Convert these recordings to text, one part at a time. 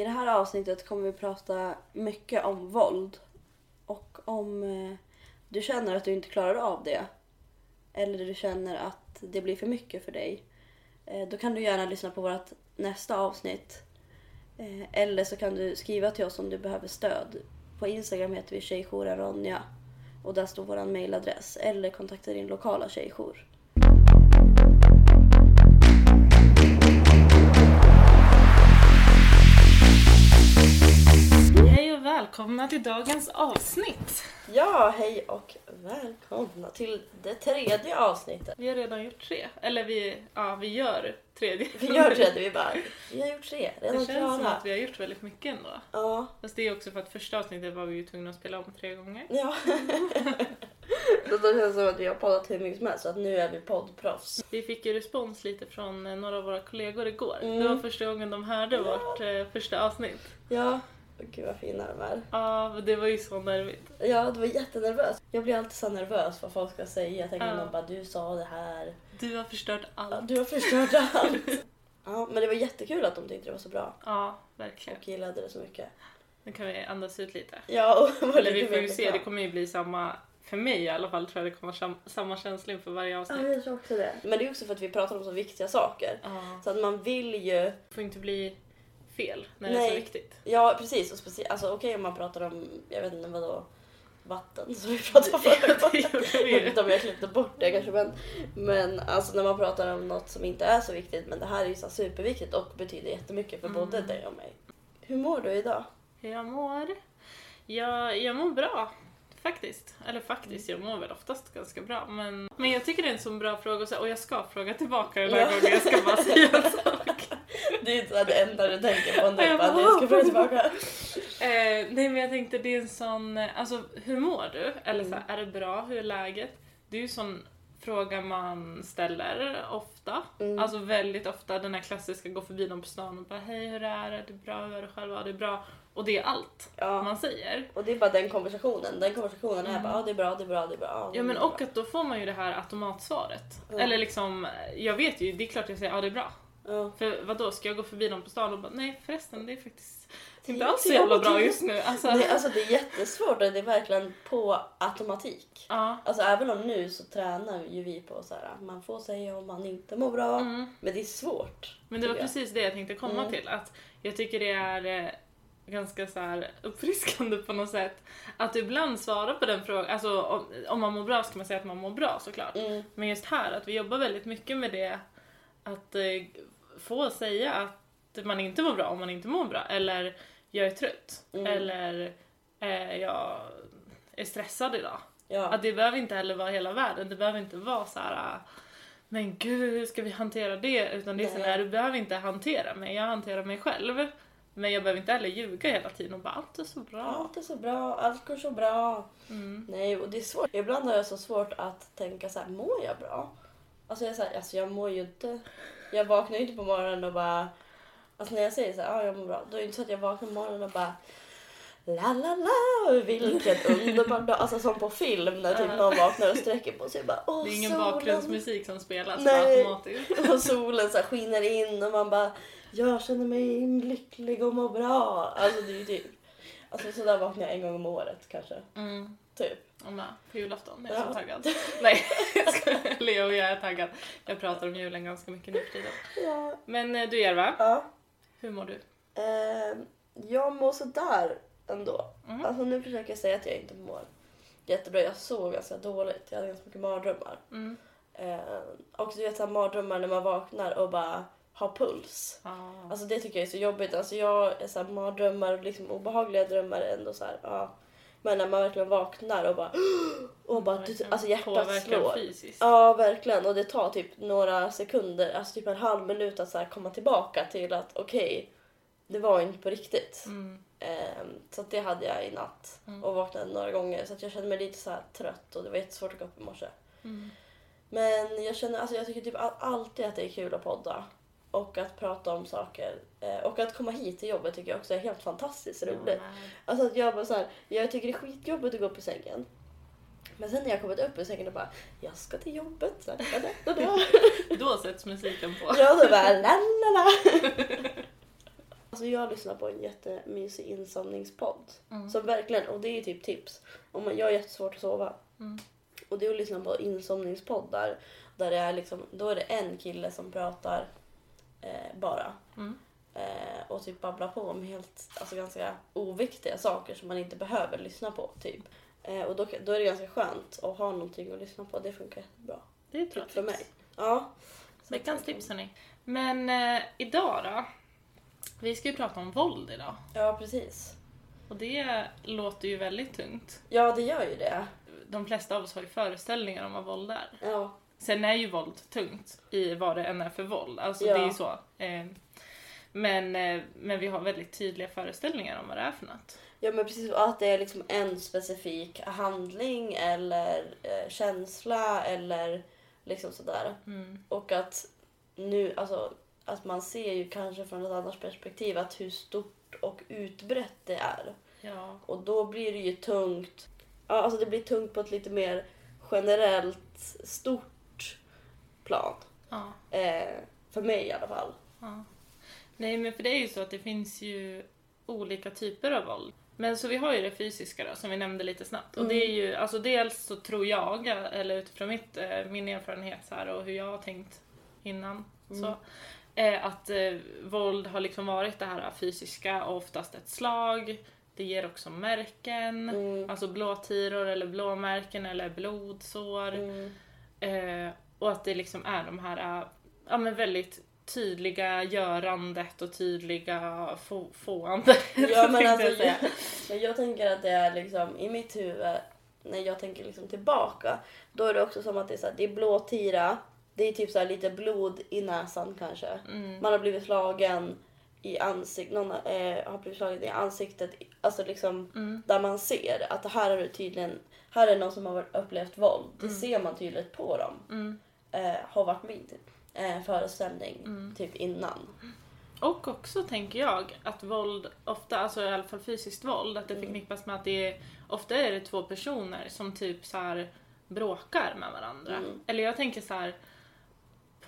I det här avsnittet kommer vi prata mycket om våld. Och om eh, du känner att du inte klarar av det. Eller du känner att det blir för mycket för dig. Eh, då kan du gärna lyssna på vårt nästa avsnitt. Eh, eller så kan du skriva till oss om du behöver stöd. På Instagram heter vi Tjejjouren Ronja. Och där står vår mailadress. Eller kontakta din lokala tjejjour. Välkomna till dagens avsnitt. Ja, hej och välkomna till det tredje avsnittet. Vi har redan gjort tre. Eller vi, ja, vi gör tredje. Vi gör tredje, vi bara, vi har gjort tre, Det redan känns som klara. att vi har gjort väldigt mycket ändå. Ja, Fast det är också för att första avsnittet var vi ju tvungna att spela om tre gånger. ja. Så då känns det som att vi har poddat hur mycket som helst, så att nu är vi poddproffs. Vi fick ju respons lite från eh, några av våra kollegor igår. Mm. Det var första gången de hörde vårt eh, första avsnitt. Ja, gud vad fina de är. Ja, men det var ju så nervigt. Ja, det var jättenervöst. Jag blir alltid så nervös vad folk ska säga. Jag tänker Ja. bara, du sa det här. Du har förstört Ja, allt. Du har förstört allt. Ja, men det var jättekul att de tyckte det var så bra Ja, verkligen. och gillade det så mycket. Nu kan vi andas ut lite. Ja, och var Eller lite vi får ju se, det kommer ju bli samma, för mig i alla fall tror jag det kommer samma känsla inför varje Ja, avsnitt. jag tror också det. Men det är också för att vi pratar om så viktiga saker. Ja. Så att man vill ju... Det får inte bli fel när det är Nej. så viktigt. Ja, precis. Och speciellt, alltså okej om man pratar om, jag vet inte vadå, vatten som vi pratade om förra gången. Jag vet inte om jag klippte bort det kanske men, men alltså när man pratar om något som inte är så viktigt men det här är ju så superviktigt och betyder jättemycket för Mm. både dig och mig. Hur mår du idag? Hur jag mår? Jag, jag mår bra. Faktiskt. Eller faktiskt, jag mår väl oftast ganska bra. Men, men jag tycker det är en så bra fråga och jag ska fråga tillbaka den här Ja. gången. Jag ska bara säga sak. Det är inte det enda du tänker på nu, Jag bara du ska fråga tillbaka. Eh, nej men jag tänkte det är en sån, eh, alltså hur mår du? Eller så här, Mm. är det bra? Hur är läget? Det är ju en sån fråga man ställer ofta. Mm. Alltså väldigt ofta den här klassiska gå förbi någon på stan och bara hej hur är det? Är det bra? Hur är det själv? Ja det är bra. Och det är allt Ja. man säger. Och det är bara den konversationen. Den konversationen är Mm. bara ja det är bra, det är bra, det är bra. Ja, Ja men är och bra. att då får man ju det här automatsvaret. Ja. Eller liksom, jag vet ju, det är klart jag säger ja det är bra. Ja. För vad då ska jag gå förbi någon på stan och bara nej förresten det är faktiskt Det är inte alls så jävla bra just nu. Alltså, Det, alltså det är jättesvårt och det är verkligen på automatik. ja. Alltså även om nu så tränar ju vi på så här, man får säga om man inte mår bra. Mm. Men det är svårt. Men det var jag. precis det jag tänkte komma Mm. till. Att jag tycker det är eh, ganska så här uppfriskande på något sätt. Att ibland svara på den frågan. Alltså om, om man mår bra ska man säga att man mår bra såklart. Mm. Men just här att vi jobbar väldigt mycket med det. Att eh, få säga att man inte mår bra om man inte mår bra. Eller jag är trött. Mm. Eller eh, jag är stressad idag. Ja. Att det behöver inte heller vara hela världen. Det behöver inte vara så här. Men gud, hur ska vi hantera det? Utan det är så Nej. här, du behöver inte hantera mig. Jag hanterar mig själv. Men jag behöver inte heller ljuga hela tiden och bara allt är så bra. Allt är så bra, allt går så bra. Mm. Nej, och det är svårt. Ibland har jag så svårt att tänka så här, mår jag bra? Alltså jag, så här, alltså jag mår ju inte... Jag vaknar ju inte på morgonen och bara... Alltså när jag säger så här, ja jag mår bra, då är det inte så att jag vaknar på morgonen och bara La la la, vilken underbar dag. Alltså som på film när typ någon vaknar och sträcker på sig bara åh Det är ingen solen. bakgrundsmusik som spelas Nej. automatiskt. Och solen så här skiner in och man bara jag känner mig lycklig och mår bra. Alltså det är ju typ... Alltså sådär vaknar jag en gång om året kanske. Mm. Typ. Och med, på julafton är jag Ja. så taggad. Nej, jag. Leo, jag är taggad. Jag pratar om julen ganska mycket nu för tiden. Ja. Men eh, du Järva, ja. hur mår du? Eh, jag mår sådär ändå. Mm. Alltså nu försöker jag säga att jag inte mår jättebra. Jag sov ganska dåligt. Jag hade ganska mycket mardrömmar. Mm. Eh, och du vet såhär mardrömmar när man vaknar och bara har puls. Ah. Alltså det tycker jag är så jobbigt. Alltså jag är såhär mardrömmar och liksom obehagliga drömmar ändå såhär, ja. Men när man verkligen vaknar och bara och bara, Verkligen alltså hjärtat slår. fysiskt. Ja, verkligen. Och det tar typ några sekunder, alltså typ en halv minut att så komma tillbaka till att okej, det var inte på riktigt. Mm. Ehm, så det hade jag i natt Mm. och vaknade några gånger så jag kände mig lite så trött och det var jättesvårt att gå upp i morse. Mm. Men jag känner, alltså jag tycker typ all- alltid att det är kul att podda och att prata om saker. Eh, och att komma hit till jobbet tycker jag också är helt fantastiskt roligt. Nej. Alltså att jag bara så här, jag tycker det är skitjobbigt att gå upp i sängen. Men sen när jag kommit upp ur sängen och bara, jag ska till jobbet. Så här, da, da. Då sätts musiken på. Ja, så bara la la la. Alltså jag lyssnar på en jättemysig insomningspodd. Mm. Som verkligen, och det är typ tips. Om man, jag har jättesvårt att sova. Mm. Och det är att lyssna på insomningspoddar. Där det är liksom, då är det en kille som pratar eh, bara. Mm. Eh, och typ babblar på om helt, alltså ganska oviktiga saker som man inte behöver lyssna på. typ. Eh, och då, då är det ganska skönt att ha någonting att lyssna på. Det funkar jättebra. Det är ett bra Typ för tips. mig. Ja. Veckans tips hörni. Men eh, idag då? Vi ska ju prata om våld idag. Ja, precis. Och det låter ju väldigt tungt. Ja, det gör ju det. De flesta av oss har ju föreställningar om vad våld är. Ja. Sen är ju våld tungt i vad det än är för våld. Alltså Ja. det är ju så. Eh, men, eh, men vi har väldigt tydliga föreställningar om vad det är för något. Ja men precis, att det är liksom en specifik handling eller eh, känsla eller liksom sådär. Mm. Och att nu, alltså att man ser ju kanske från ett annat perspektiv att hur stort och utbrett det är. Ja. Och då blir det ju tungt. Ja, alltså det blir tungt på ett lite mer generellt stort plan. ja. Eh, för mig i alla fall. Ja. Nej men för det är ju så att det finns ju olika typer av våld. Men så vi har ju det fysiska då som vi nämnde lite snabbt. Och det är ju, alltså dels så tror jag, eller utifrån mitt, eh, min erfarenhet så här och hur jag har tänkt innan. Så, eh, att eh, våld har liksom varit det här fysiska och oftast ett slag. Det ger också märken, Mm. alltså blåtiror eller blåmärken eller blodsår. Mm. Eh, och att det liksom är de här eh, ja, men väldigt tydliga görandet och tydliga få, fåandet. Ja men alltså, jag men jag tänker att det är liksom i mitt huvud, när jag tänker liksom tillbaka, då är det också som att det är, så här, det är blåtira, det är typ så här lite blod i näsan kanske. Mm. Man har blivit slagen i ansiktet, någon eh, har blivit slagen i ansiktet, alltså liksom Mm. där man ser att här är det tydligen, här är någon som har upplevt våld. Det Mm. ser man tydligt på dem. Mm. Har varit i eh, föreställning Mm. typ innan. Och också tänker jag att våld ofta, alltså i alla fall fysiskt våld, att det Mm. förknippas med att det är, ofta är det två personer som typ så här bråkar med varandra. Mm. Eller jag tänker så här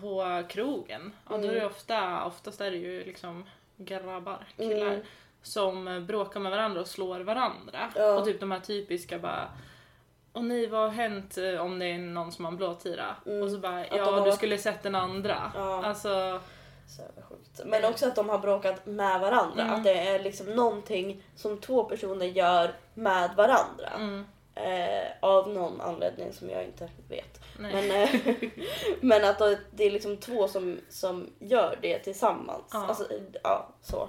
på krogen, ja, då är det Mm. ofta, oftast är det ju liksom grabbar, killar. Mm. som bråkar med varandra och slår varandra. Ja. Och typ de här typiska bara och ni, vad har hänt eh, om det är någon som har en blåtira? Mm. Och så bara, ja har du skulle sett den andra. Ja. Alltså, Så sjukt. Men också att de har bråkat med varandra. Mm. Att det är liksom någonting som två personer gör med varandra. mm, Eh, av någon anledning som jag inte vet. nej. Men, eh, men att det är liksom två som, som gör det tillsammans. Ja. Alltså, ja, så.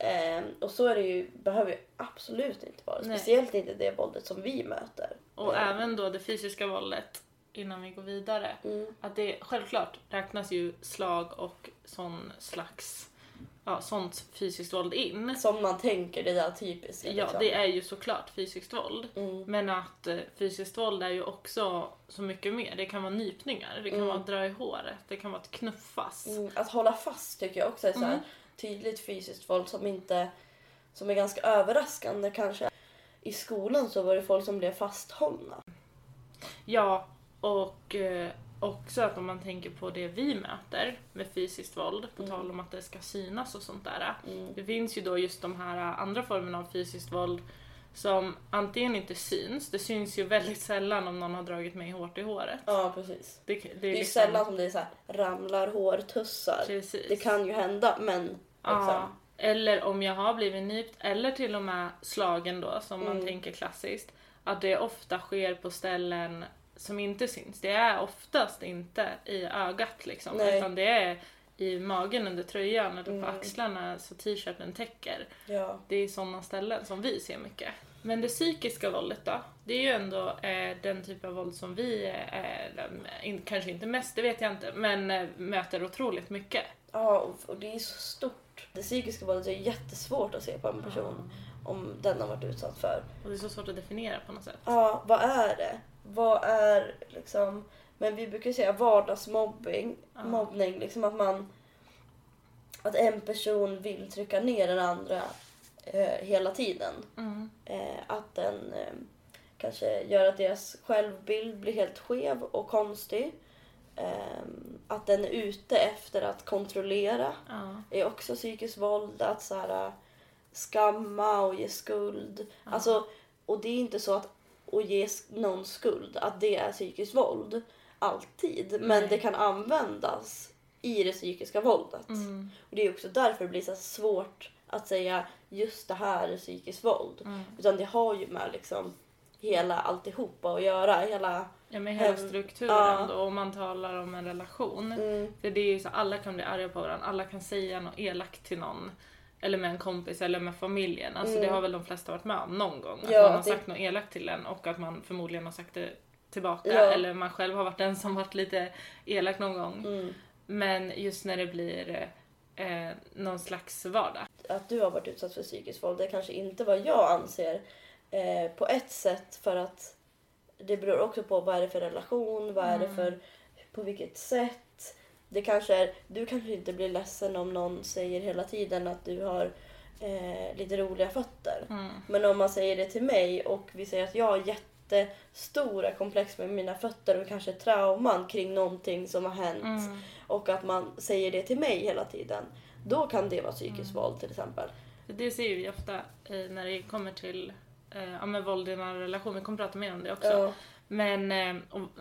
Eh, och så är det ju, behöver ju absolut inte vara. Nej. Speciellt inte det våldet som vi möter. Och Eh, även då det fysiska våldet, innan vi går vidare. Mm. Att det självklart räknas ju slag och sån slags, ja sånt fysiskt våld in. Som man tänker, det där typiska. Ja, liksom. det är ju såklart fysiskt våld. Mm. Men att eh, fysiskt våld är ju också så mycket mer. Det kan vara nypningar, det kan Mm. vara att dra i håret, det kan vara att knuffas. Mm, att hålla fast tycker jag också är så här Mm. Tydligt fysiskt våld som inte som är ganska överraskande kanske. I skolan så var det folk som blev fasthållna. Ja, och eh, också att om man tänker på det vi möter med fysiskt våld, på Mm. tal om att det ska synas och sånt där. Mm. Det finns ju då just de här andra formerna av fysiskt våld som antingen inte syns, det syns ju väldigt sällan om någon har dragit mig hårt i håret. Ja precis. Det, det är, Det är liksom, sällan som det är så här, ramlar hårtussar. Precis. Det kan ju hända men liksom. Ja, eller om jag har blivit nypt, eller till och med slagen då, som man Mm. tänker klassiskt. Att det ofta sker på ställen som inte syns. Det är oftast inte i ögat liksom, Nej. utan det är i magen under tröjan eller på Mm. axlarna så t-shirten täcker. ja. Det är sådana ställen som vi ser mycket. Men det psykiska våldet då? Det är ju ändå eh, den typ av våld som vi, eh, in, kanske inte mest, det vet jag inte, men eh, möter otroligt mycket. ja och det är så stort. Det psykiska våldet är jättesvårt att se på en person om den har varit utsatt för. Och det är så svårt att definiera på något sätt. Ja, vad är det? Vad är liksom... Men vi brukar säga vardagsmobbing. Ja. Mobbning, liksom att man... Att en person vill trycka ner den andra eh, hela tiden. Mm. Eh, att den eh, kanske gör att deras självbild blir helt skev och konstig. Ehm, att den är ute efter att kontrollera Ja. är också psykiskt våld. Att så här, skamma och ge skuld. Alltså, och det är inte så att, att ge någon skuld, att det är psykiskt våld. Alltid. Men Nej. det kan användas i det psykiska våldet. Mm. Och det är också därför det blir så svårt att säga just det här är psykiskt våld. Mm. Utan det har ju med liksom hela alltihopa att göra. Hela... Ja men hela strukturen ja. då, om man talar om en relation. Mm, För det är ju så alla kan bli arga på varandra, alla kan säga något elakt till någon. Eller med en kompis eller med familjen. Alltså det Mm. har väl de flesta varit med om någon gång. Att Ja, någon har det- sagt något elakt till en och att man förmodligen har sagt det tillbaka. Ja. Eller man själv har varit den som varit lite elak någon gång. mm. Men just när det blir eh, någon slags vardag. Att du har varit utsatt för psykiskt våld det kanske inte vad jag anser. Eh, på ett sätt för att det beror också på vad är det för relation, vad är det för, på vilket sätt. Det kanske är, du kanske inte blir ledsen om någon säger hela tiden att du har eh, lite roliga fötter. Mm. Men om man säger det till mig och vi säger att jag har jättestora komplex med mina fötter och kanske trauman kring någonting som har hänt Mm. och att man säger det till mig hela tiden. Då kan det vara psykiskt Mm. våld till exempel. Det ser vi ofta eh, när det kommer till eh, ja, men våld i nära relation. Vi kommer prata mer om det också. Ja. Men eh,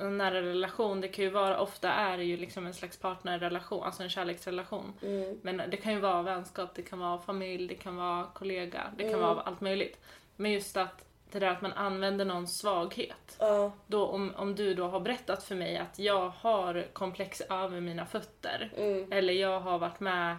nära relation, det kan ju vara, ofta är det ju liksom en slags partnerrelation, alltså en kärleksrelation. Mm. Men det kan ju vara vänskap, det kan vara familj, det kan vara kollega, det kan Mm. vara allt möjligt. Men just att det där att man använder någons svaghet. Ja. Då om, om du då har berättat för mig att jag har komplex över mina fötter. Mm. Eller jag har varit med,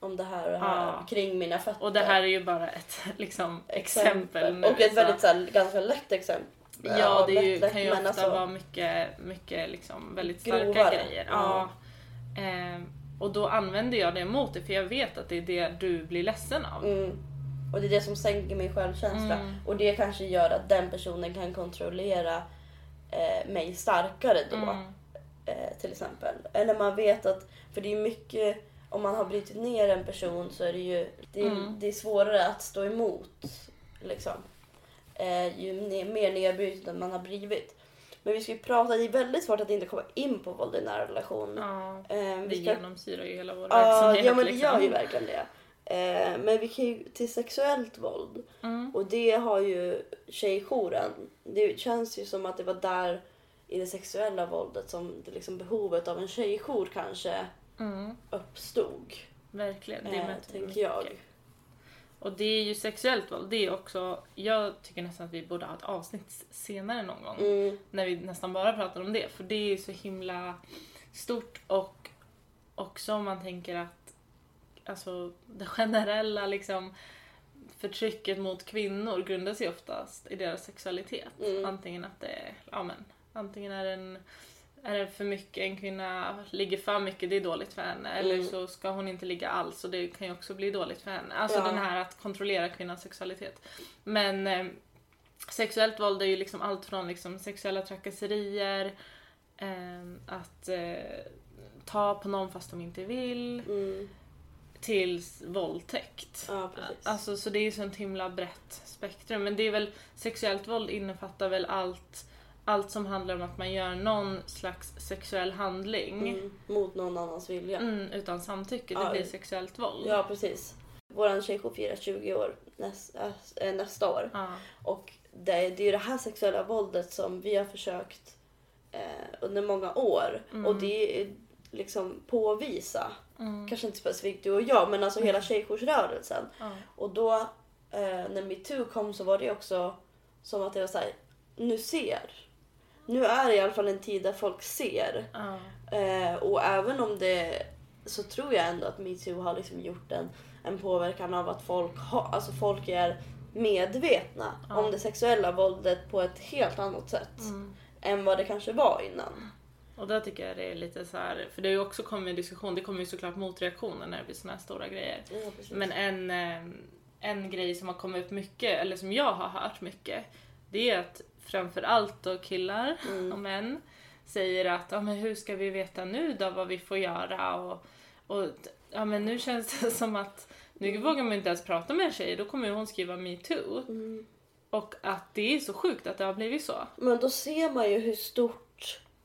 Om det här och det här Ja. kring mina fötter. och det här är ju bara ett liksom, exempel nu. Och ett så- väldigt så här, ganska lätt exempel. Ja, det är ju, lätt, kan ju ofta alltså- vara mycket, mycket liksom väldigt starka Grovare. grejer. Ja. Ehm, och då använder jag det mot dig för jag vet att det är det du blir ledsen av. Mm. Och det är det som sänker min självkänsla. Mm. Och det kanske gör att den personen kan kontrollera eh, mig starkare då. Mm. Eh, till exempel. Eller man vet att, för det är mycket, om man har brutit ner en person så är det ju det är, Mm. det är svårare att stå emot. Liksom. Eh, ju mer nedbruten man har blivit. Men vi ska ju prata, det är väldigt svårt att inte komma in på våld i nära relation. Ja, Eh, det vi ska genomsyrar ju hela vår Ja, verksamhet. ja men det liksom. gör ju verkligen det. Eh, men vi kan ju till sexuellt våld. Mm. Och det har ju tjejjouren. Det känns ju som att det var där i det sexuella våldet som det liksom behovet av en tjejjour kanske Mm. uppstod. Verkligen, det Eh, tänker jag. Och det är ju sexuellt våld, det är också, jag tycker nästan att vi borde ha ett avsnitt senare någon gång. Mm, När vi nästan bara pratar om det, för det är ju så himla stort och också om man tänker att alltså det generella liksom förtrycket mot kvinnor grundar sig oftast i deras sexualitet. Mm. Antingen att det är, ja men, antingen är en är det för mycket, en kvinna ligger för mycket, det är dåligt för henne. Eller Mm. så ska hon inte ligga alls och det kan ju också bli dåligt för henne. Alltså Ja. den här att kontrollera kvinnans sexualitet. Men eh, sexuellt våld är ju liksom allt från liksom sexuella trakasserier, eh, att eh, ta på någon fast de inte vill, mm, till våldtäkt. ja. Alltså så det är ju så ett himla brett spektrum. Men det är väl, sexuellt våld innefattar väl allt, allt som handlar om att man gör någon slags sexuell handling mm, mot någon annans vilja. mm, utan samtycke. Det Ja. blir sexuellt våld. Ja, precis. Vår tjejjour firar 20 år näst, äh, nästa år. Ja. Och det, det är det här sexuella våldet som vi har försökt eh, under många år. Mm. Och det är liksom påvisa, Mm. kanske inte specifikt du och jag, men alltså hela tjejjoursrörelsen. Ja. Och då eh, när metoo kom så var det också som att det var såhär, nu ser. Nu är det i alla fall en tid där folk ser. Eh, och även om det så tror jag ändå att metoo har liksom gjort en, en påverkan av att folk, ha, alltså folk är medvetna Ja. om det sexuella våldet på ett helt annat sätt Mm. än vad det kanske var innan. Och där tycker jag det är lite så här, för det har ju också kommit en diskussion, det kommer ju såklart motreaktioner när det blir såna här stora grejer. Ja. Men en, eh, en grej som har kommit upp mycket, eller som jag har hört mycket, det är att framförallt då killar Mm. och män säger att ja, men hur ska vi veta nu då vad vi får göra och, och ja, men nu känns det som att nu vågar man inte ens prata med en tjej, då kommer hon skriva metoo. Mm. Och att det är så sjukt att det har blivit så. Men då ser man ju hur stort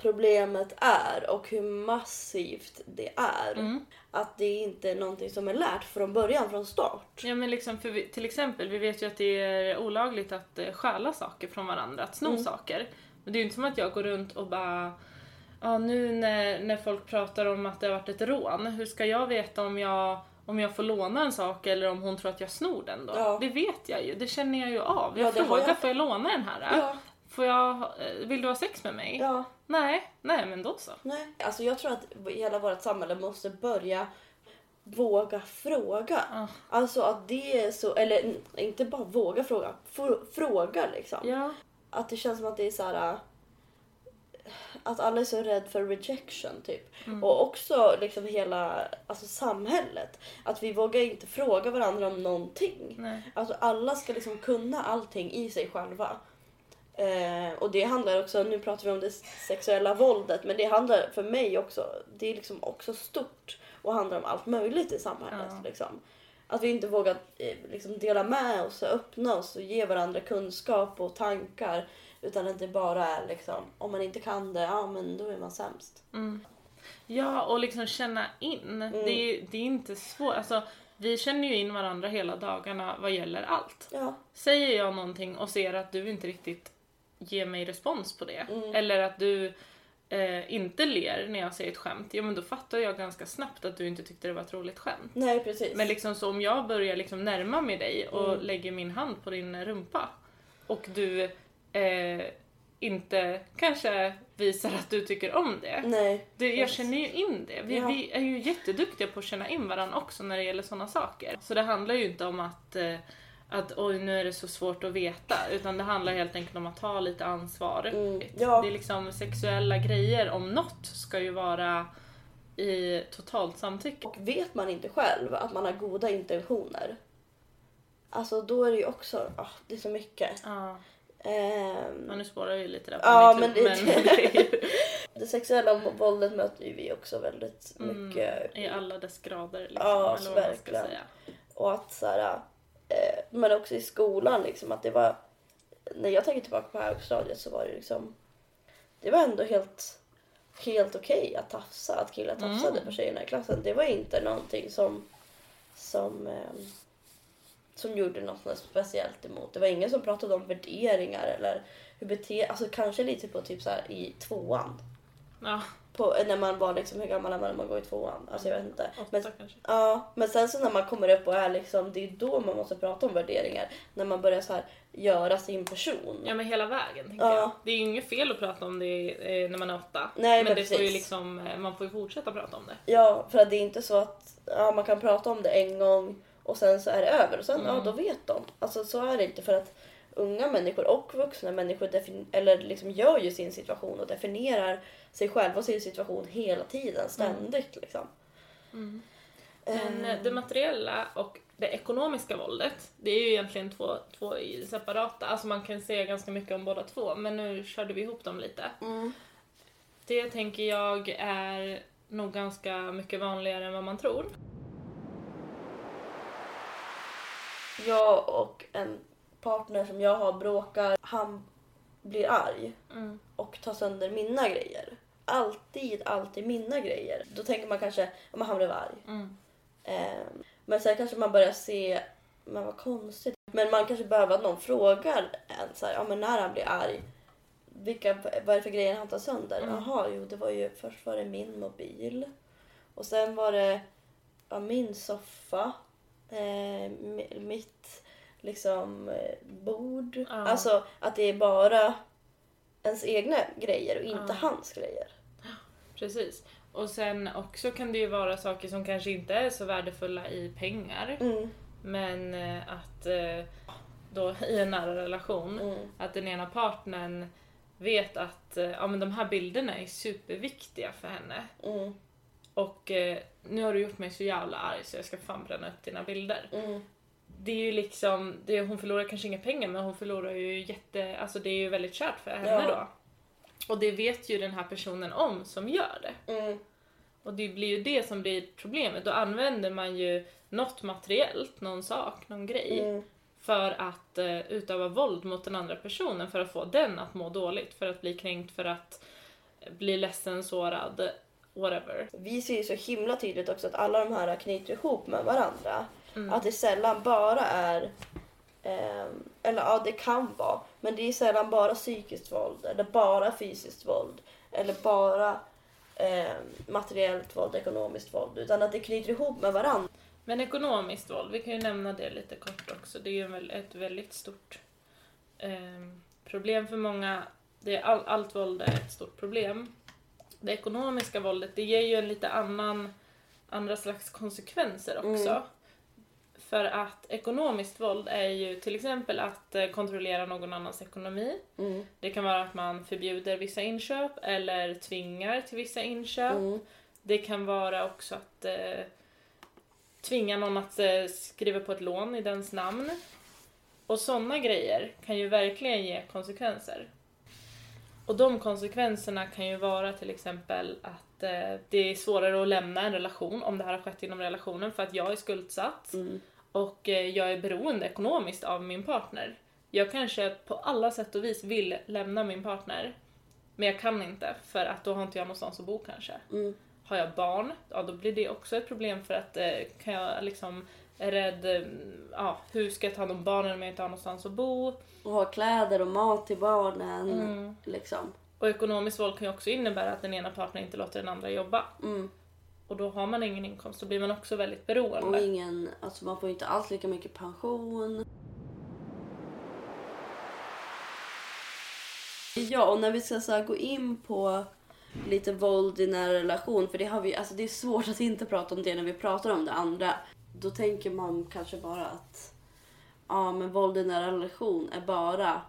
problemet är och hur massivt det är. Mm. Att det inte är någonting som är lärt från början, från start. Ja men liksom för vi, till exempel, vi vet ju att det är olagligt att eh, stjäla saker från varandra, att sno Mm. saker. Men det är ju inte som att jag går runt och bara Ja nu när, när folk pratar om att det har varit ett rån, hur ska jag veta om jag, om jag får låna en sak eller om hon tror att jag snor den då? Ja. Det vet jag ju, det känner jag ju av. Jag Ja, frågar, jag- får jag låna den här? Ja, Får jag, eh, vill du ha sex med mig? ja, Nej, nej men då så. nej. Alltså jag tror att hela vårt samhälle måste börja våga fråga. Ja. Alltså att det är så, eller inte bara våga fråga, fr- fråga liksom. Ja. Att det känns som att det är så här. äh, Att alla är så rädd för rejection typ. Mm. Och också liksom hela alltså, samhället. Att vi vågar inte fråga varandra om någonting. Nej. Alltså alla ska liksom kunna allting i sig själva. Eh, och det handlar också, nu pratar vi om det sexuella våldet, men det handlar för mig också, det är liksom också stort och handlar om allt möjligt i samhället. Ja. Liksom. Att vi inte vågar eh, liksom dela med oss och öppna oss och ge varandra kunskap och tankar. Utan att det bara är liksom, om man inte kan det, ja men då är man sämst. Mm. Ja, och liksom känna in. Mm. Det, är, det är inte svårt. Alltså, vi känner ju in varandra hela dagarna vad gäller allt. Ja, Säger jag någonting och ser att du inte riktigt ger mig respons på det, Mm. eller att du eh, inte ler när jag säger ett skämt, ja men då fattar jag ganska snabbt att du inte tyckte det var ett roligt skämt. nej precis. Men liksom så om jag börjar liksom närma mig dig och Mm. lägger min hand på din rumpa och du eh, inte kanske visar att du tycker om det. nej. Det, jag känner ju in det. Vi, Ja. vi är ju jätteduktiga på att känna in varandra också när det gäller sådana saker. Så det handlar ju inte om att, eh, att oj nu är det så svårt att veta. Utan det handlar helt enkelt om att ta lite ansvar. Mm, ja. Det är liksom sexuella grejer om något ska ju vara i totalt samtycke. Och vet man inte själv att man har goda intentioner. Alltså då är det ju också, ah, det är så mycket. Ja, Ehm, ja, nu spårar vi lite där Ja, men det- men det ju det sexuella våldet möter ju vi också väldigt Mm, mycket. i alla dess grader. Liksom, Ja, eller verkligen. Och att så här, eh, men också i skolan liksom att det var, när jag tänker tillbaka på högstadiet så var det liksom, det var ändå helt, helt okej att tafsa, att killar tafsade Mm. på tjejerna i klassen. Det var inte någonting som, som, eh, som gjorde något speciellt emot. Det var ingen som pratade om värderingar eller hur bete, alltså kanske lite på typ så här i tvåan. Ja, På, när man var liksom, hur gammal är man när man går i tvåan? Alltså jag vet inte. Men, ja, men sen så när man kommer upp och är liksom, det är då man måste prata om värderingar. När man börjar så här göra sin person. Ja men hela vägen tänker Ja. jag. Det är ju inget fel att prata om det eh, när man är åtta. Nej, men men det får ju precis. liksom, eh, man får ju fortsätta prata om det. Ja, för att det är inte så att ja, man kan prata om det en gång och sen så är det över och sen Mm. ja, då vet de. Alltså så är det inte för att unga människor och vuxna människor eller liksom gör ju sin situation och definierar sig själva och sin situation hela tiden, ständigt liksom. Mm. Men Eh, det materiella och det ekonomiska våldet, det är ju egentligen två, två separata. Alltså man kan säga ganska mycket om båda två, men nu körde vi ihop dem lite. mm, Det tänker jag är nog ganska mycket vanligare än vad man tror. jag och en partner som jag har bråkar, han blir arg. Mm. och ta sönder mina grejer. Alltid, alltid mina grejer. Då tänker man kanske, men han blev arg. Mm. Ehm, men sen kanske man börjar se, men vad konstigt. Men man kanske behöver att någon frågar en så här, ja men när han blir arg. Vilka, vad är det för grejer han tar sönder? Mm. Jaha, jo det var ju, först var det min mobil. Och sen var det ja, min soffa. Eh, mi- mitt liksom eh, bord. Ja. Alltså att det är bara ens egna grejer och inte Ja. hans grejer. Precis. Och sen också kan det ju vara saker som kanske inte är så värdefulla i pengar. Mm, Men eh, att eh, då i en nära relation, mm, att den ena partnern vet att ja, men de här bilderna är superviktiga för henne. mm, Och eh, nu har du gjort mig så jävla arg så jag ska fan bränna upp dina bilder. mm. Det är ju liksom, det, hon förlorar kanske inga pengar men hon förlorar ju jätte, alltså det är ju väldigt kärt för henne Ja. då. Och det vet ju den här personen om som gör det. Mm, Och det blir ju det som blir problemet. Då använder man ju något materiellt, någon sak, någon grej mm, för att eh, utöva våld mot den andra personen för att få den att må dåligt, för att bli kränkt, för att blir ledsen, sårad, whatever. Vi ser ju så himla tydligt också att alla de här knyter ihop med varandra. Mm. Att det sällan bara är, ehm, eller ja det kan vara, men det är sällan bara psykiskt våld eller bara fysiskt våld eller bara ehm, materiellt våld, ekonomiskt våld. Utan att det knyter ihop med varandra. Men ekonomiskt våld, vi kan ju nämna det lite kort också. Det är ju ett väldigt stort eh, problem för många. Det är all, allt våld är ett stort problem. Det ekonomiska våldet, det ger ju en lite annan, andra slags konsekvenser också. Mm. För att ekonomiskt våld är ju till exempel att eh, kontrollera någon annans ekonomi. Mm. Det kan vara att man förbjuder vissa inköp eller tvingar till vissa inköp. Mm. Det kan vara också att eh, tvinga någon att eh, skriva på ett lån i dens namn. Och sådana grejer kan ju verkligen ge konsekvenser. Och de konsekvenserna kan ju vara till exempel att eh, det är svårare att lämna en relation om det här har skett inom relationen för att jag är skuldsatt Mm. Och eh, jag är beroende ekonomiskt av min partner. Jag kanske på alla sätt och vis vill lämna min partner men jag kan inte för att då har inte jag någonstans att bo kanske. Mm. Har jag barn, ja då blir det också ett problem för att eh, kan jag liksom är rädd, eh, ja hur ska jag ta hand om barnen om jag inte har någonstans att bo? Och ha kläder och mat till barnen. Mm. Liksom. Och ekonomiskt våld kan ju också innebära att den ena partnern inte låter den andra jobba. Mm. Och då har man ingen inkomst, då blir man också väldigt Och beroende. ingen, alltså man får inte alls lika mycket pension. Ja, och när vi ska så gå in på lite våld i nära relation, för det, har vi, alltså det är svårt att inte prata om det när vi pratar om det andra. Då tänker man kanske bara att ja, men våld i nära relation är bara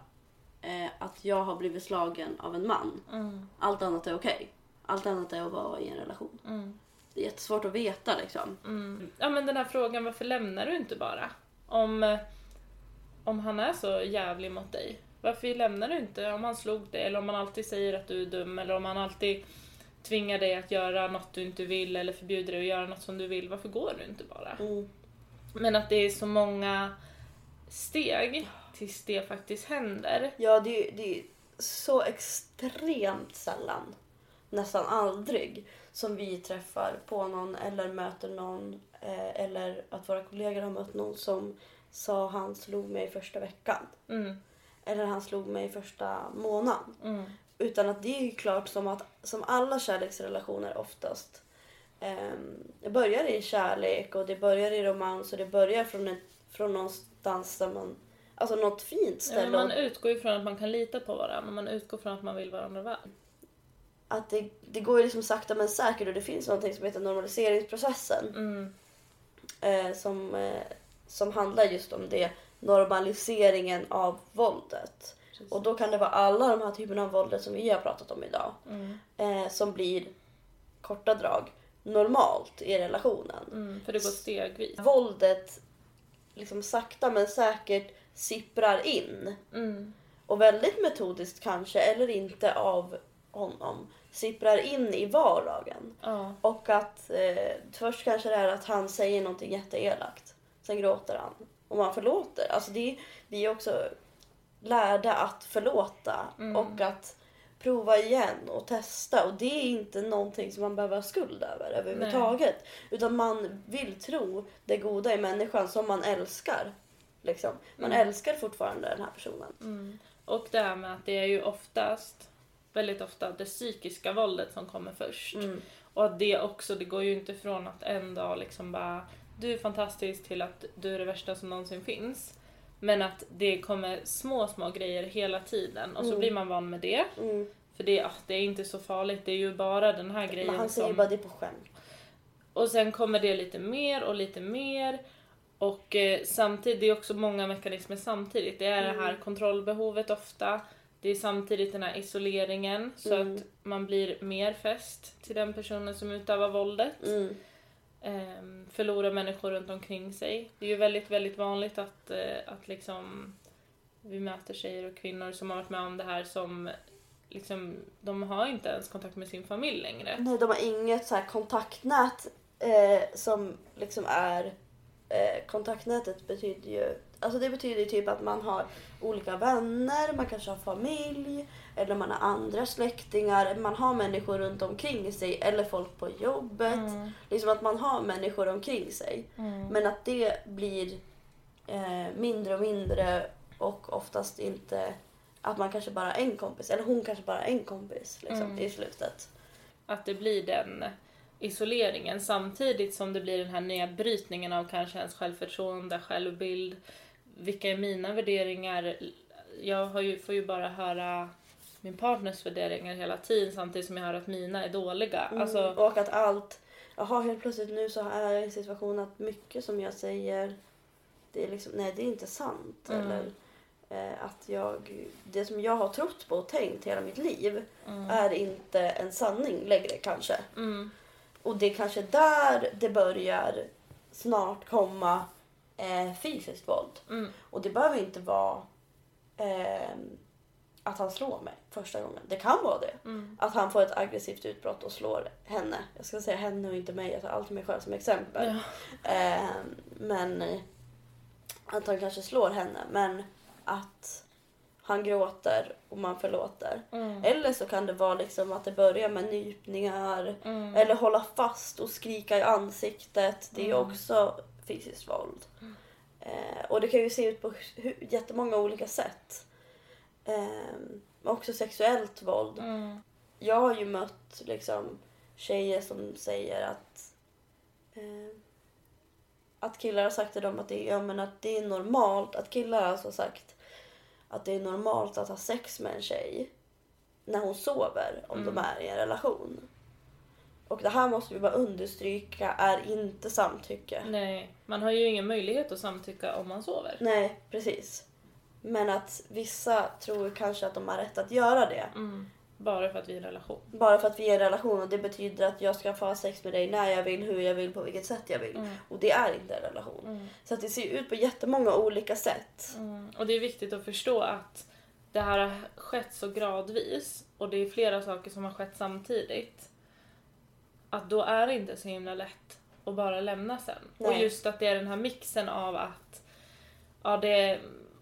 eh, att jag har blivit slagen av en man. Mm, Allt annat är okej. Allt annat är att vara i en relation. mm, Det är jättesvårt att veta liksom. mm. Ja men den här frågan, varför lämnar du inte bara? Om, om han är så jävlig mot dig, varför lämnar du inte? Om han slog dig, eller om han alltid säger att du är dum, eller om han alltid tvingar dig att göra något du inte vill, eller förbjuder dig att göra något som du vill, varför går du inte bara? Mm. Men att det är så många steg tills det faktiskt händer. Ja, det, är- det är så extremt sällan, nästan aldrig, som vi träffar på någon eller möter någon eh, eller att våra kollegor har mött någon som sa han slog mig första veckan. Mm, Eller han slog mig första månaden. mm, Utan att det är ju klart som att som alla kärleksrelationer oftast ehm, det börjar i kärlek och det börjar i romans och det börjar från, en, från någonstans där man, alltså något fint Ja, men ställe. man och utgår ju från att man kan lita på varandra, man utgår från att man vill varandra väl. Att det, det går ju liksom sakta men säkert och det finns någonting som heter normaliseringsprocessen Mm, eh, som, eh, som handlar just om det, normaliseringen av våldet. precis. Och då kan det vara alla de här typerna av våldet som vi har pratat om idag Mm, eh, som blir korta drag normalt i relationen. mm, för det går stegvis. Våldet liksom sakta men säkert sipprar in Mm, och väldigt metodiskt kanske eller inte av honom sipprar in i vardagen. ja, Och att eh, först kanske det är att han säger någonting jätteelakt. Sen gråter han och man förlåter. Alltså det, vi är också lärda att förlåta Mm. och att prova igen och testa. Och det är inte någonting som man behöver ha skuld över överhuvudtaget. Utan man vill tro det goda i människan som man älskar. Liksom. Man Mm. älskar fortfarande den här personen. mm. Och det här med att det är ju oftast, väldigt ofta, det psykiska våldet som kommer först. Mm. Och att det också, det går ju inte från att en dag liksom bara du är fantastisk till att du är det värsta som någonsin finns. Men att det kommer små, små grejer hela tiden och så Mm. blir man van med det. Mm. För det, ah, det är inte så farligt, det är ju bara den här grejen Men han säger som... bara det på skämt. Och sen kommer det lite mer och lite mer. Och eh, samtidigt, det är också många mekanismer samtidigt. Det är det här Mm. kontrollbehovet ofta. Det är samtidigt den här isoleringen så Mm. att man blir mer fäst till den personen som utövar våldet. Mm. Ehm, förlorar människor runt omkring sig. Det är ju väldigt, väldigt vanligt att, eh, att liksom vi möter tjejer och kvinnor som har varit med om det här som liksom, de har inte ens kontakt med sin familj längre. Nej, de har inget så kontaktnät eh, som liksom är eh, kontaktnätet betyder ju, alltså det betyder ju typ att man har olika vänner, man kanske har familj eller man har andra släktingar, man har människor runt omkring sig eller folk på jobbet. Mm. Liksom att man har människor omkring sig. Mm. Men att det blir eh, mindre och mindre och oftast inte att man kanske bara har en kompis eller hon kanske bara har en kompis liksom, Mm. i slutet. Att det blir den isoleringen samtidigt som det blir den här nedbrytningen av kanske ens självförtroende, självbild. Vilka är mina värderingar? Jag ju, får ju bara höra min partners värderingar hela tiden samtidigt som jag hör att mina är dåliga. Alltså, Mm. Och att allt, jaha helt plötsligt nu så är jag i en situation att mycket som jag säger, det är liksom, nej det är inte sant. Mm. Eller eh, att jag, det som jag har trott på och tänkt hela mitt liv mm, är inte en sanning längre kanske. mm, Och det är kanske där det börjar snart komma eh, fysiskt våld. mm, Och det behöver inte vara eh, att han slår mig första gången. Det kan vara det. mm, Att han får ett aggressivt utbrott och slår henne. Jag ska säga henne och inte mig. Jag tar alltid mig själv som exempel. ja. Eh, men att han kanske slår henne. Men att han gråter och man förlåter. Mm, Eller så kan det vara liksom att det börjar med nypningar. mm, Eller hålla fast och skrika i ansiktet. Det är Mm. också fysiskt våld. Eh, och det kan ju se ut på jättemånga olika sätt. Eh, också sexuellt våld. mm, Jag har ju mött liksom tjejer som säger att eh, att killar har sagt till dem att det, ja, men att det är normalt, att killar har alltså sagt att det är normalt att ha sex med en tjej när hon sover om Mm. de är i en relation. Och det här måste vi bara understryka är inte samtycke. Nej, man har ju ingen möjlighet att samtycka om man sover. Nej, precis. Men att vissa tror kanske att de har rätt att göra det. Mm, bara för att vi är i en relation. Bara för att vi är i en relation och det betyder att jag ska få ha sex med dig när jag vill, hur jag vill, på vilket sätt jag vill. Mm. Och det är inte en relation. Mm. Så att det ser ut på jättemånga olika sätt. Mm. Och det är viktigt att förstå att det här har skett så gradvis och det är flera saker som har skett samtidigt. Att då är det inte så himla lätt att bara lämna sen. Och Nej. just att det är den här mixen av att ja, det,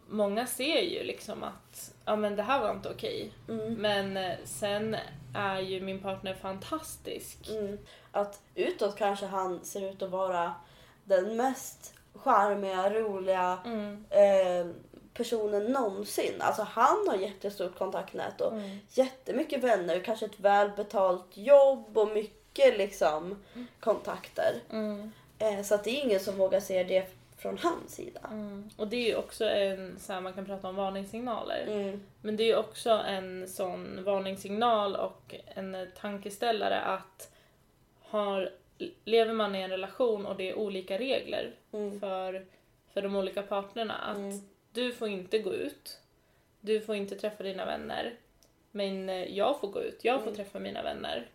många ser ju liksom att ja, men det här var inte okej. Mm. Men eh, sen är ju min partner fantastisk. Mm. Att utåt kanske han ser ut att vara den mest charmiga, roliga Mm. eh, personen någonsin. Alltså han har jättestort kontaktnät och Mm. jättemycket vänner, kanske ett välbetalt jobb och mycket liksom kontakter. Mm. Eh, så att det är ingen som vågar se det från hans sida. Mm. Och det är ju också en, så här, man kan prata om varningssignaler. Mm. Men det är ju också en sån varningssignal och en tankeställare att har, lever man i en relation och det är olika regler Mm. för, för de olika partnerna. Att Mm. du får inte gå ut, du får inte träffa dina vänner. Men jag får gå ut, jag får Mm. träffa mina vänner.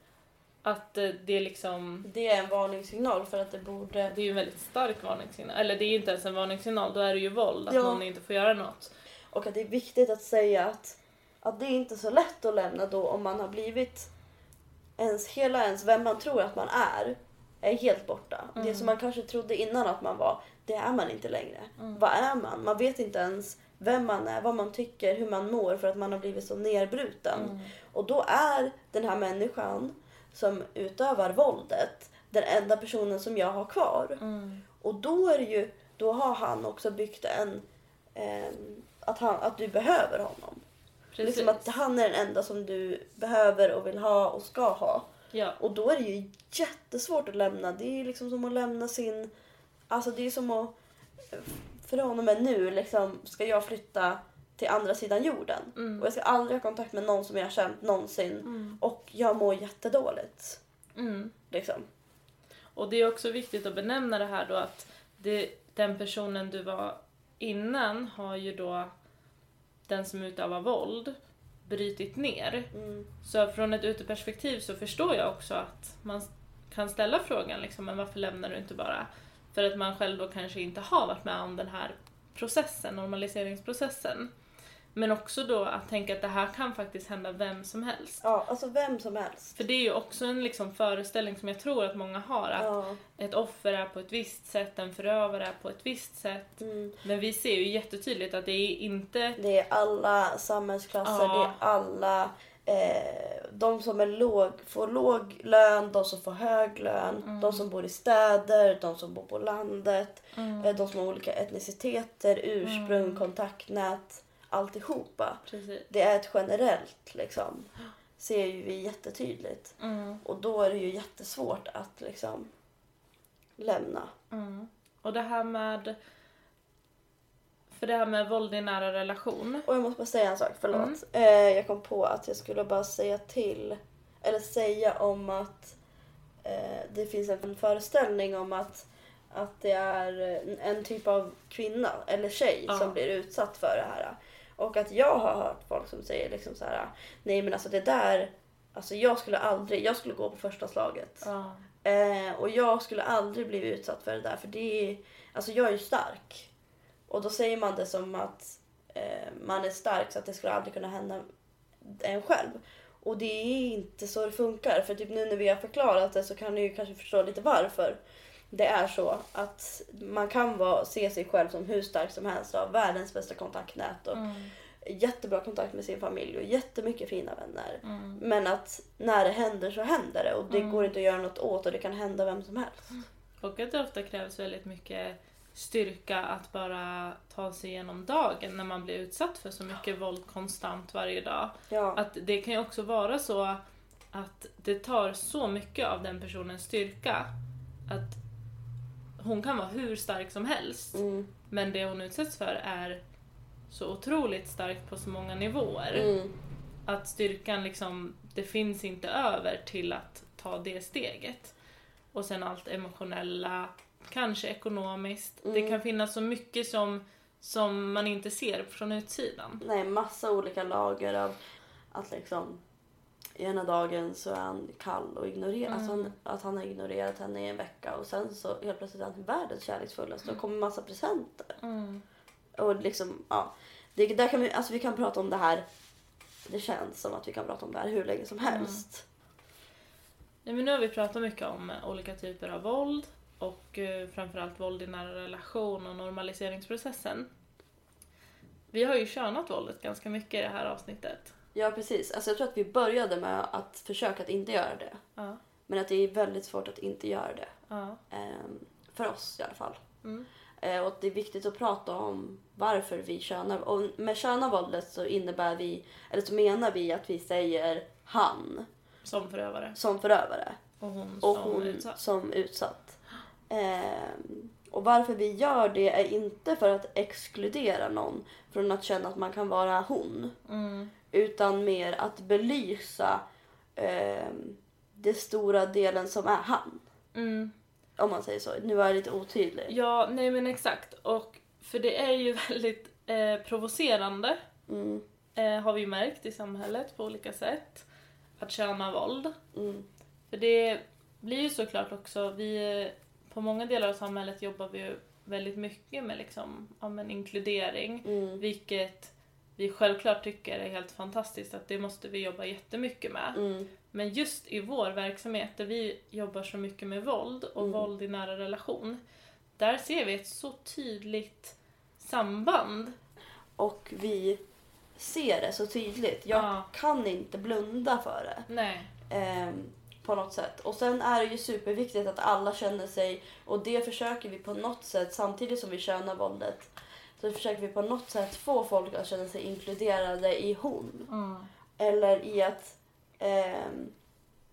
Att eh, det är liksom Det är en varningssignal för att det borde... det är ju en väldigt stark varningssignal. Eller det är ju inte ens en varningssignal, då är det ju våld. Att Ja. någon inte får göra något. Och att det är viktigt att säga att, att det är inte så lätt att lämna då om man har blivit ens, hela ens, vem man tror att man är, är helt borta. Det Mm. som man kanske trodde innan att man var, det är man inte längre. Mm. Vad är man? Man vet inte ens vem man är, vad man tycker, hur man mår för att man har blivit så nerbruten. Mm. Och då är den här människan som utövar våldet den enda personen som jag har kvar. Mm. Och då är ju, då har han också byggt en, ehm, att, han, att du behöver honom. Precis. Liksom att han är den enda som du behöver och vill ha och ska ha. Ja. Och då är det ju jättesvårt att lämna. Det är ju liksom som att lämna sin, alltså det är som att, från och med nu liksom ska jag flytta till andra sidan jorden. Mm. Och jag ska aldrig ha kontakt med någon som jag har känt någonsin. Mm. Och jag mår jättedåligt. Mm. Liksom. Och det är också viktigt att benämna det här då att det, den personen du var innan har ju då den som utövar våld brytit ner. Mm. Så från ett uteperspektiv så förstår jag också att man kan ställa frågan liksom, men varför lämnar du inte bara? För att man själv då kanske inte har varit med om den här processen, normaliseringsprocessen. Men också då att tänka att det här kan faktiskt hända vem som helst. Ja, alltså vem som helst. För det är ju också en liksom föreställning som jag tror att många har. Att Ja. ett offer är på ett visst sätt, en förövare är på ett visst sätt. Mm. Men vi ser ju jättetydligt att det är inte... Det är alla samhällsklasser, Ja. det är alla eh, de som är låg, får låg lön, de som får hög lön, Mm. de som bor i städer, de som bor på landet, Mm. eh, de som har olika etniciteter, ursprung, kontaktnät, alltihopa. Precis. Det är ett generellt liksom. Ser ju vi jättetydligt. Mm. Och då är det ju jättesvårt att liksom lämna. Mm. Och det här med... För det här med våld i nära relation. Och jag måste bara säga en sak, förlåt. Mm. Eh, jag kom på att jag skulle bara säga till, eller säga om att eh, det finns en föreställning om att, att det är en typ av kvinna eller tjej Ja. som blir utsatt för det här. Och att jag har hört folk som säger liksom så här, nej men alltså det där, alltså jag skulle aldrig, jag skulle gå på första slaget. Ja. Eh, och jag skulle aldrig bli utsatt för det där för det är, alltså jag är ju stark. Och då säger man det som att eh, man är stark så att det skulle aldrig kunna hända en själv. Och det är inte så det funkar. För typ nu när vi har förklarat det så kan ni ju kanske förstå lite varför det är så. Att man kan vara, se sig själv som hur stark som helst och ha världens bästa kontaktnät och Mm. jättebra kontakt med sin familj och jättemycket fina vänner. Mm. Men att när det händer så händer det och det Mm. går inte att göra något åt och det kan hända vem som helst. Och att det ofta krävs väldigt mycket styrka att bara ta sig igenom dagen när man blir utsatt för så mycket våld konstant varje dag. Ja. Att det kan ju också vara så att det tar så mycket av den personens styrka att hon kan vara hur stark som helst Mm. men det hon utsätts för är så otroligt starkt på så många nivåer. Mm. Att styrkan liksom, det finns inte över till att ta det steget. Och sen allt emotionella, kanske ekonomiskt. Det Mm. kan finnas så mycket som, som man inte ser från utsidan. Nej, massa olika lager av att liksom ena dagen så är han kall och ignorerar, Mm. att, han, att han har ignorerat henne i en vecka och sen så helt plötsligt är han världens kärleksfullaste och kommer massa presenter. Mm. Och liksom, ja. Det, där kan vi, alltså vi kan prata om det här, det känns som att vi kan prata om det här hur länge som Mm. helst. Nej, men nu har vi pratat mycket om eh, olika typer av våld och eh, framförallt våld i nära relation och normaliseringsprocessen. Vi har ju könat våldet ganska mycket i det här avsnittet. Ja, precis. Alltså jag tror att vi började med att försöka att inte göra det. Ja. Men att det är väldigt svårt att inte göra det. Ja. Ehm, för oss i alla fall. Mm. Eh, och det är viktigt att prata om varför vi könar. Och med köna våldet så innebär vi, eller så menar vi att vi säger han Som förövare. som förövare Och hon och som hon utsatt. som utsatt. Ehm, och varför vi gör det är inte för att exkludera någon från att känna att man kan vara hon. Mm. Utan mer att belysa ehm, det stora delen som är han. Mm. Om man säger så. Nu var jag lite otydlig. Ja, nej men exakt. Och för det är ju väldigt eh, provocerande, Mm, eh, har vi märkt i samhället på olika sätt, att köna våld. mm, För det blir ju såklart också, vi, eh, på många delar av samhället jobbar vi ju väldigt mycket med liksom, ja, men inkludering, mm, vilket vi självklart tycker är helt fantastiskt att det måste vi jobba jättemycket med. mm, Men just i vår verksamhet där vi jobbar så mycket med våld och Mm. våld i nära relation, där ser vi ett så tydligt samband. Och vi ser det så tydligt. Jag Ja. kan inte blunda för det. Ehm, på något sätt. Och sen är det ju superviktigt att alla känner sig, och det försöker vi på något sätt, samtidigt som vi könar våldet, så försöker vi på något sätt få folk att känna sig inkluderade i hon. Mm. Eller i att... ehm,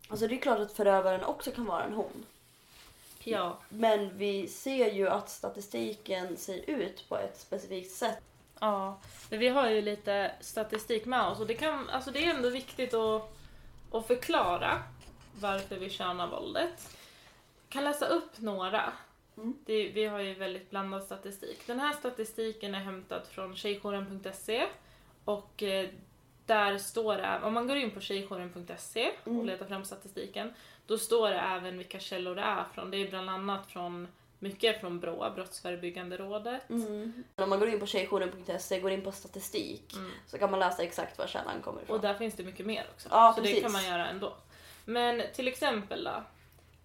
alltså det är klart att förövaren också kan vara en hon. Ja. Men vi ser ju att statistiken ser ut på ett specifikt sätt. Ja. Men vi har ju lite statistik med oss och det, kan, alltså det är ändå viktigt att, att förklara varför vi könar våldet. Jag kan läsa upp några. Mm. Det, vi har ju väldigt blandad statistik. Den här statistiken är hämtad från tjejjouren.se och eh, där står det, om man går in på tjejjouren.se och Mm. letar fram statistiken, då står det även vilka källor det är från. Det är bland annat från mycket från BRÅ, Brottsförebyggande rådet. Mm. Om man går in på tjejjouren.se, går in på statistik, Mm. så kan man läsa exakt var källan kommer ifrån. Och där finns det mycket mer också. Ja, så det precis. kan man göra ändå. Men till exempel då.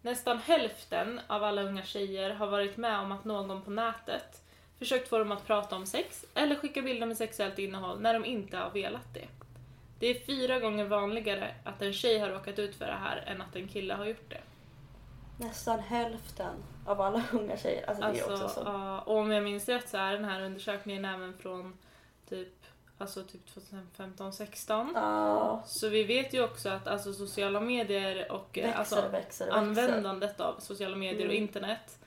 Nästan hälften av alla unga tjejer har varit med om att någon på nätet försökt få dem att prata om sex eller skicka bilder med sexuellt innehåll när de inte har velat det. Det är fyra gånger vanligare att en tjej har råkat ut för det här än att en kille har gjort det. Nästan hälften av alla unga tjejer. Alltså, det är Alltså, också så. ja, och om jag minns rätt så är den här undersökningen även från typ, alltså typ 2015-16. Ja, Så vi vet ju också att alltså, sociala medier och eh, växer, alltså, växer, växer. användandet av sociala medier och Mm. internet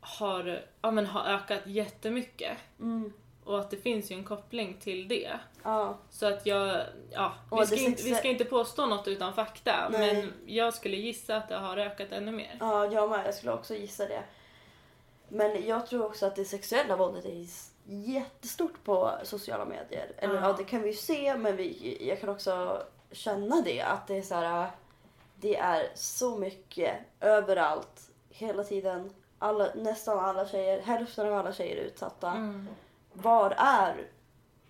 har, ja, men, har ökat jättemycket. Mm. Och att det finns ju en koppling till det. Ja. Så att jag, ja, Och vi ska, inte, vi ska inte påstå något utan fakta. Nej. Men jag skulle gissa att det har ökat ännu mer. ja, jag med. Jag skulle också gissa det. Men jag tror också att det sexuella våldet är jättestort på sociala medier. Eller Ja. det kan vi ju se, men vi, jag kan också känna det. Att det är så här, det är så mycket överallt, hela tiden. Alla, nästan alla tjejer, hälften av alla tjejer är utsatta. Mm. Var är,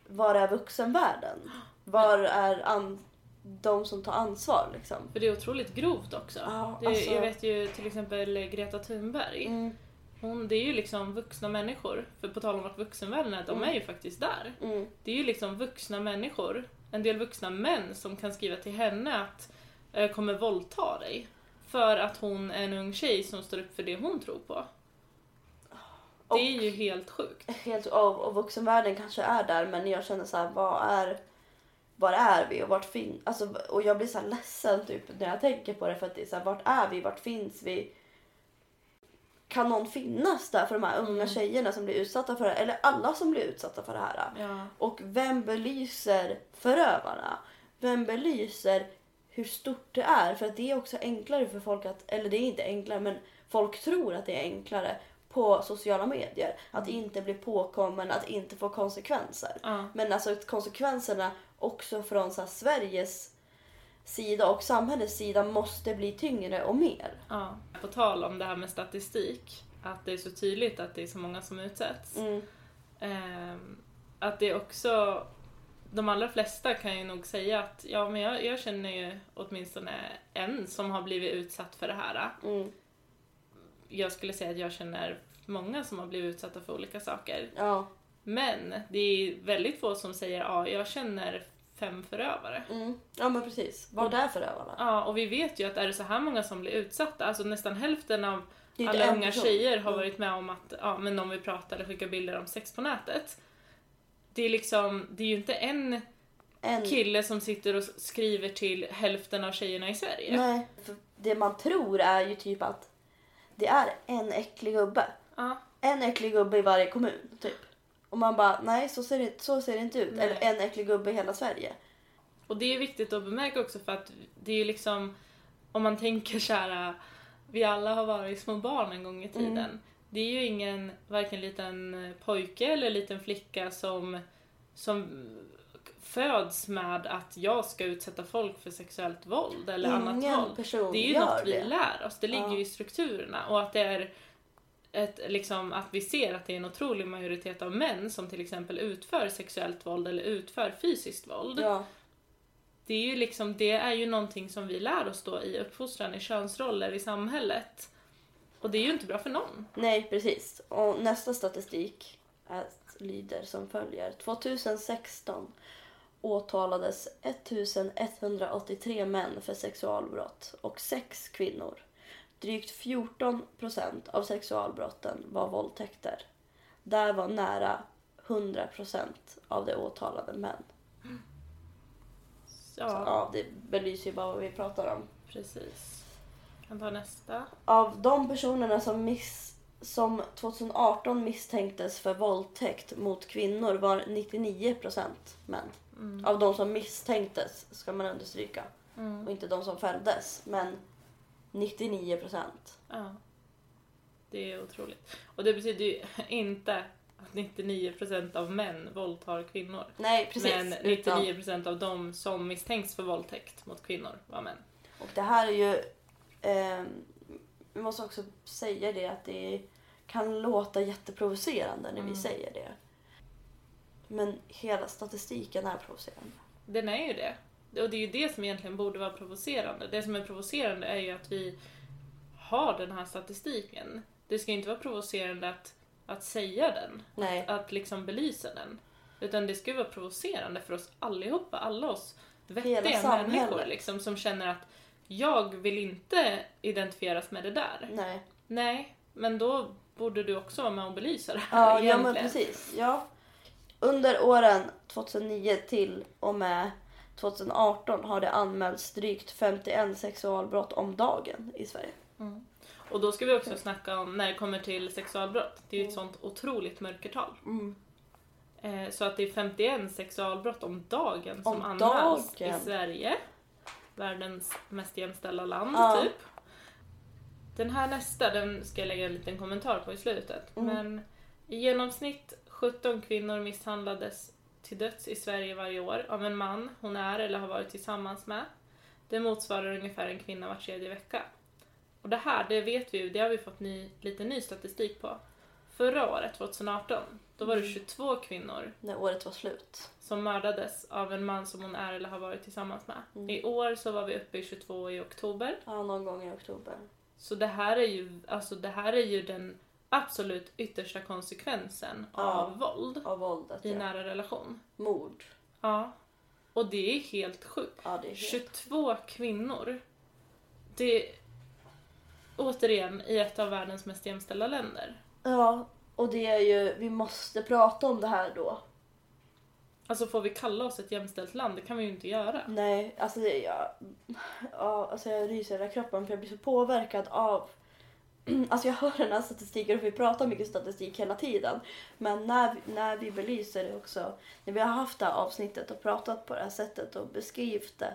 var är vuxenvärlden? Var är an, de som tar ansvar liksom? För det är otroligt grovt också. Ja, det, alltså- Jag vet ju till exempel Greta Thunberg. Mm, Hon, det är ju liksom vuxna människor. För på tal om vart vuxenvärlden är, de Mm. är ju faktiskt där. mm, Det är ju liksom vuxna människor, en del vuxna män som kan skriva till henne att eh, kommer våldta dig. För att hon är en ung tjej som står upp för det hon tror på. Och- Det är ju helt sjukt. helt, och, och vuxenvärlden kanske är där men jag känner så här, vad är, var är vi och vart finns, alltså, och jag blir så ledsen typ när jag tänker på det för att det är så här, vart är vi, vart finns vi? Kan någon finnas där för de här unga Mm. tjejerna som blir utsatta för det här, eller alla som blir utsatta för det här? Ja. Och vem belyser förövarna? Vem belyser hur stort det är? För att det är också enklare för folk att, eller det är inte enklare men folk tror att det är enklare på sociala medier. Att inte bli påkommen, att inte få konsekvenser. Ja. Men alltså konsekvenserna också från så Sveriges sida och samhällets sida måste bli tyngre och mer. ja. På tal om det här med statistik, att det är så tydligt att det är så många som utsätts. Mm. Ehm, att det också, de allra flesta kan ju nog säga att ja men jag, jag känner ju åtminstone en som har blivit utsatt för det här. Mm. Jag skulle säga att jag känner många som har blivit utsatta för olika saker. Ja. Men det är väldigt få som säger ja, jag känner fem förövare. Mm. ja, men precis. Vad är förövarna? Ja, och vi vet ju att är det så här många som blir utsatta, alltså nästan hälften av alla unga person. tjejer har Mm. varit med om att ja, men någon vill prata eller skicka bilder om sex på nätet. Det är liksom, det är ju inte en En kille som sitter och skriver till hälften av tjejerna i Sverige. Nej, för det man tror är ju typ att det är en äcklig gubbe. Ja, En äcklig gubbe i varje kommun, typ. Och man bara, nej så ser det, så ser det inte ut. Nej. Eller en äcklig gubbe i hela Sverige. och det är viktigt att bemärka också för att det är ju liksom, om man tänker så här, vi alla har varit små barn en gång i tiden. Mm. Det är ju ingen, varken liten pojke eller liten flicka som, som föds med att jag ska utsätta folk för sexuellt våld eller annat Ingen våld. person Det är ju något vi det. lär oss, det ligger Ja. ju i strukturerna och att det är ett, liksom, att vi ser att det är en otrolig majoritet av män som till exempel utför sexuellt våld eller utför fysiskt våld. Ja. Det är ju liksom, det är ju någonting som vi lär oss då i uppfostran, i könsroller i samhället. Och det är ju inte bra för någon. Nej, precis. Och nästa statistik är, lyder som följer. 2016 åtalades 1183 män för sexualbrott och 6 kvinnor. Drygt 14 procent av sexualbrotten var våldtäkter. Där var nära 100 procent av de åtalade män. Ja, Så, ja, det belyser ju bara vad vi pratar om. precis. Kan ta nästa. Av de personerna som, miss, som 2018 misstänktes för våldtäkt mot kvinnor var 99 procent män. Mm. Av de som misstänktes, ska man understryka. Mm. Och inte de som fälldes. Men 99 procent. Ja. Det är otroligt. Och det betyder ju inte att 99% av män våldtar kvinnor. Nej, precis. Men Utan- 99% av de som misstänks för våldtäkt mot kvinnor var män. Och det här är ju... Eh, vi måste också säga det att det kan låta jätteprovocerande när vi Mm. säger det. Men hela statistiken är provocerande. Den är ju det. Och det är ju det som egentligen borde vara provocerande. Det som är provocerande är ju att vi har den här statistiken. Det ska inte vara provocerande att, att säga den, Nej. att liksom belysa den. Utan det ska ju vara provocerande för oss allihopa, alla oss vettiga människor liksom, som känner att jag vill inte identifieras med det där. Nej. Nej, men då borde du också vara med och belysa det här Ja, ja egentligen. men precis. Ja. Under åren 2009 till och med 2018 har det anmälts drygt 51 sexualbrott om dagen i Sverige. Och då ska vi också snacka om när det kommer till sexualbrott. Det är ju ett sånt otroligt mörkertal. Mm. Eh, Så att det är 51 sexualbrott om dagen som Om anmäls dagen? i Sverige. Världens mest jämställda land, Ja. typ. Den här nästa, den ska jag lägga en liten kommentar på i slutet. Mm. Men i genomsnitt 17 kvinnor misshandlades till döds i Sverige varje år av en man hon är eller har varit tillsammans med. Det motsvarar ungefär en kvinna var tredje vecka. Och det här, det vet vi ju, det har vi fått ny, lite ny statistik på. Förra året, 2018, då var det Mm. 22 kvinnor När året var slut. som mördades av en man som hon är eller har varit tillsammans med. Mm. I år så var vi uppe i 22 i oktober. Ja, någon gång i oktober. Så det här är ju, alltså det här är ju den absolut yttersta konsekvensen Ja. av våld Av våldet. i Ja. nära relation. Mord. Ja. Och det är helt sjukt. Ja, är helt... 22 kvinnor. Det återigen i ett av världens mest jämställda länder. Ja, och det är ju, vi måste prata om det här då. Alltså får vi kalla oss ett jämställt land? Det kan vi ju inte göra. Nej, alltså det, jag, ja, alltså jag ryser i hela kroppen för jag blir så påverkad av Alltså jag hör den här statistiken och vi pratar mycket statistik hela tiden. Men när, vi- när vi belyser det också, när vi har haft det här avsnittet och pratat på det här sättet och beskrivit det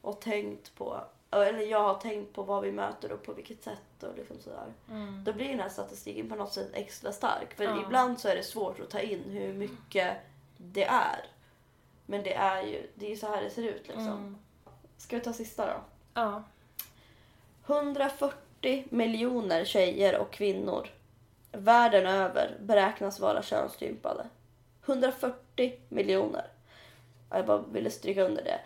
och tänkt på, eller jag har tänkt på vad vi möter och på vilket sätt och liksom sådär. Mm. Då blir den här statistiken på något sätt extra stark. För Ja. ibland så är det svårt att ta in hur mycket det är. Men det är ju, det är så här det ser ut liksom. Mm. Ska vi ta sista då? Ja. 140 miljoner tjejer och kvinnor världen över beräknas vara könsstympade. 140 miljoner. Ja, Jag bara ville stryka under det.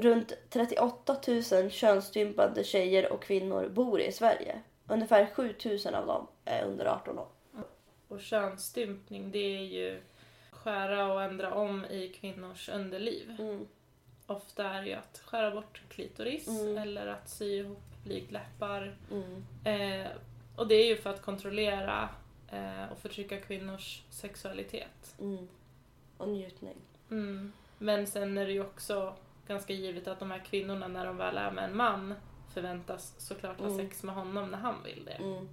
Runt 38 000 könsstympade tjejer och kvinnor bor i Sverige. Ungefär 7 000 av dem är under 18 år. Och könsstympning det är ju skära och ändra om i kvinnors underliv. Mm. Ofta är det ju att skära bort klitoris Mm. eller att sy ihop blygdläppar. Mm. Eh, och det är ju för att kontrollera eh, och förtrycka kvinnors sexualitet. Mm. Och njutning. Mm. Men sen är det ju också ganska givet att de här kvinnorna när de väl är med en man förväntas såklart ha Mm. sex med honom när han vill det. Mm.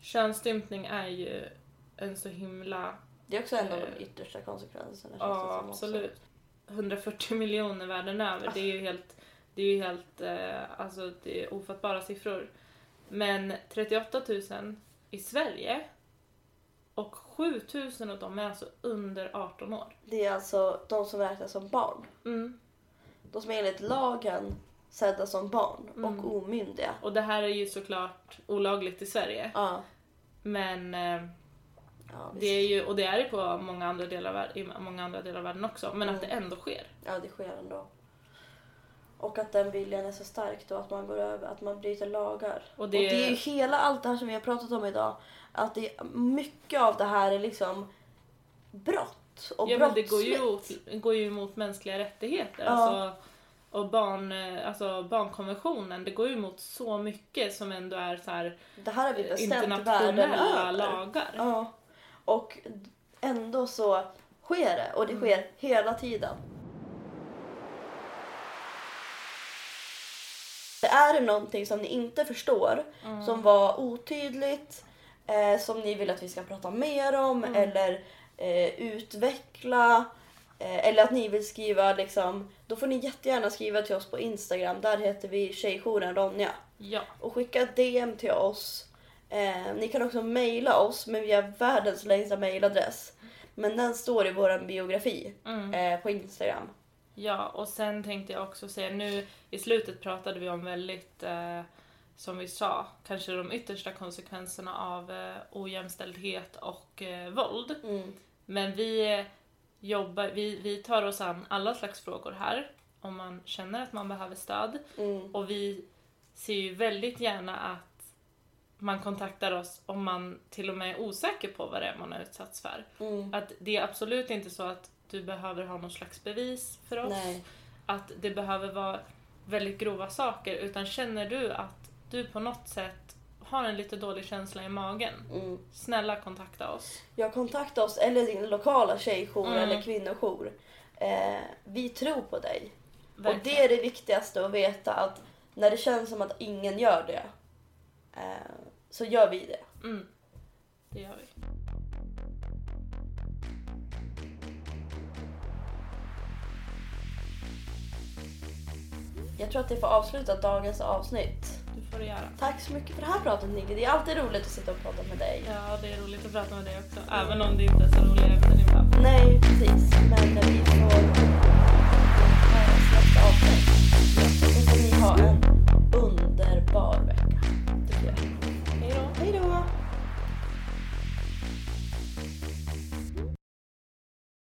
Könsstympning är ju en så himla Det är också en av Eh, de yttersta konsekvenserna. Ja, absolut. 140 miljoner världen över, det är ju helt, det är ju helt, eh, alltså det är ofattbara siffror. Men 38 000 i Sverige och 7 000 av dem är alltså under 18 år. Det är alltså de som räknas som barn. Mm. De som enligt lagen sedda som barn Mm. och omyndiga. Och det här är ju såklart olagligt i Sverige. Ja. Men eh, Ja, det är ju, och det är det på många andra delar av, i många andra delar av världen också, men att Mm. det ändå sker. ja, det sker ändå. Och att den viljan är så stark då att man går över, att man bryter lagar. Och Och det, det är ju hela allt det här som vi har pratat om idag. Att det, mycket av det här är liksom brott och Ja men det går ju, går ju emot mänskliga rättigheter. Ja. Alltså, och barn, eh, alltså barnkonventionen, det går ju emot så mycket som ändå är så här Det här har vi bestämt internationella lagar. Ja. Och ändå så sker det och det sker hela tiden. Det är någonting som ni inte förstår, som var otydligt, eh, som ni vill att vi ska prata mer om eller eh, utveckla. Eh, eller att ni vill skriva liksom, då får ni jättegärna skriva till oss på Instagram. Där heter vi Tjejjouren Ronja Ja. och skicka DM till oss. Eh, ni kan också mejla oss, men vi har världens längsta mejladress. Men den står i vår biografi Mm. eh, på Instagram. Ja, och sen tänkte jag också säga nu i slutet pratade vi om väldigt eh, som vi sa, kanske de yttersta konsekvenserna av eh, ojämställdhet och eh, våld. Mm. Men vi eh, jobbar, vi, vi tar oss an alla slags frågor här om man känner att man behöver stöd. Mm. Och vi ser ju väldigt gärna att man kontaktar oss om man till och med är osäker på vad det är man har utsatts för. Mm. Att det är absolut inte så att du behöver ha någon slags bevis för oss. Nej. Att det behöver vara väldigt grova saker. Utan känner du att du på något sätt har en lite dålig känsla i magen. Mm. Snälla kontakta oss. Jag kontaktar oss eller din lokala tjejjour Mm. eller kvinnojour. Eh, vi tror på dig. Och Verkligen. det är det viktigaste att veta att när det känns som att ingen gör det eh, så gör vi det. Mm. Det gör vi. Jag tror att det får avsluta dagens avsnitt. Det får det göra. Tack så mycket för det här pratet Nigge. Det är alltid roligt att sitta och prata med dig. Ja, det är roligt att prata med dig också. Även om det inte är så roliga ämnen ibland. Nej, precis. Men vi får nästa avsnitt. Så får ni ha en underbar vecka.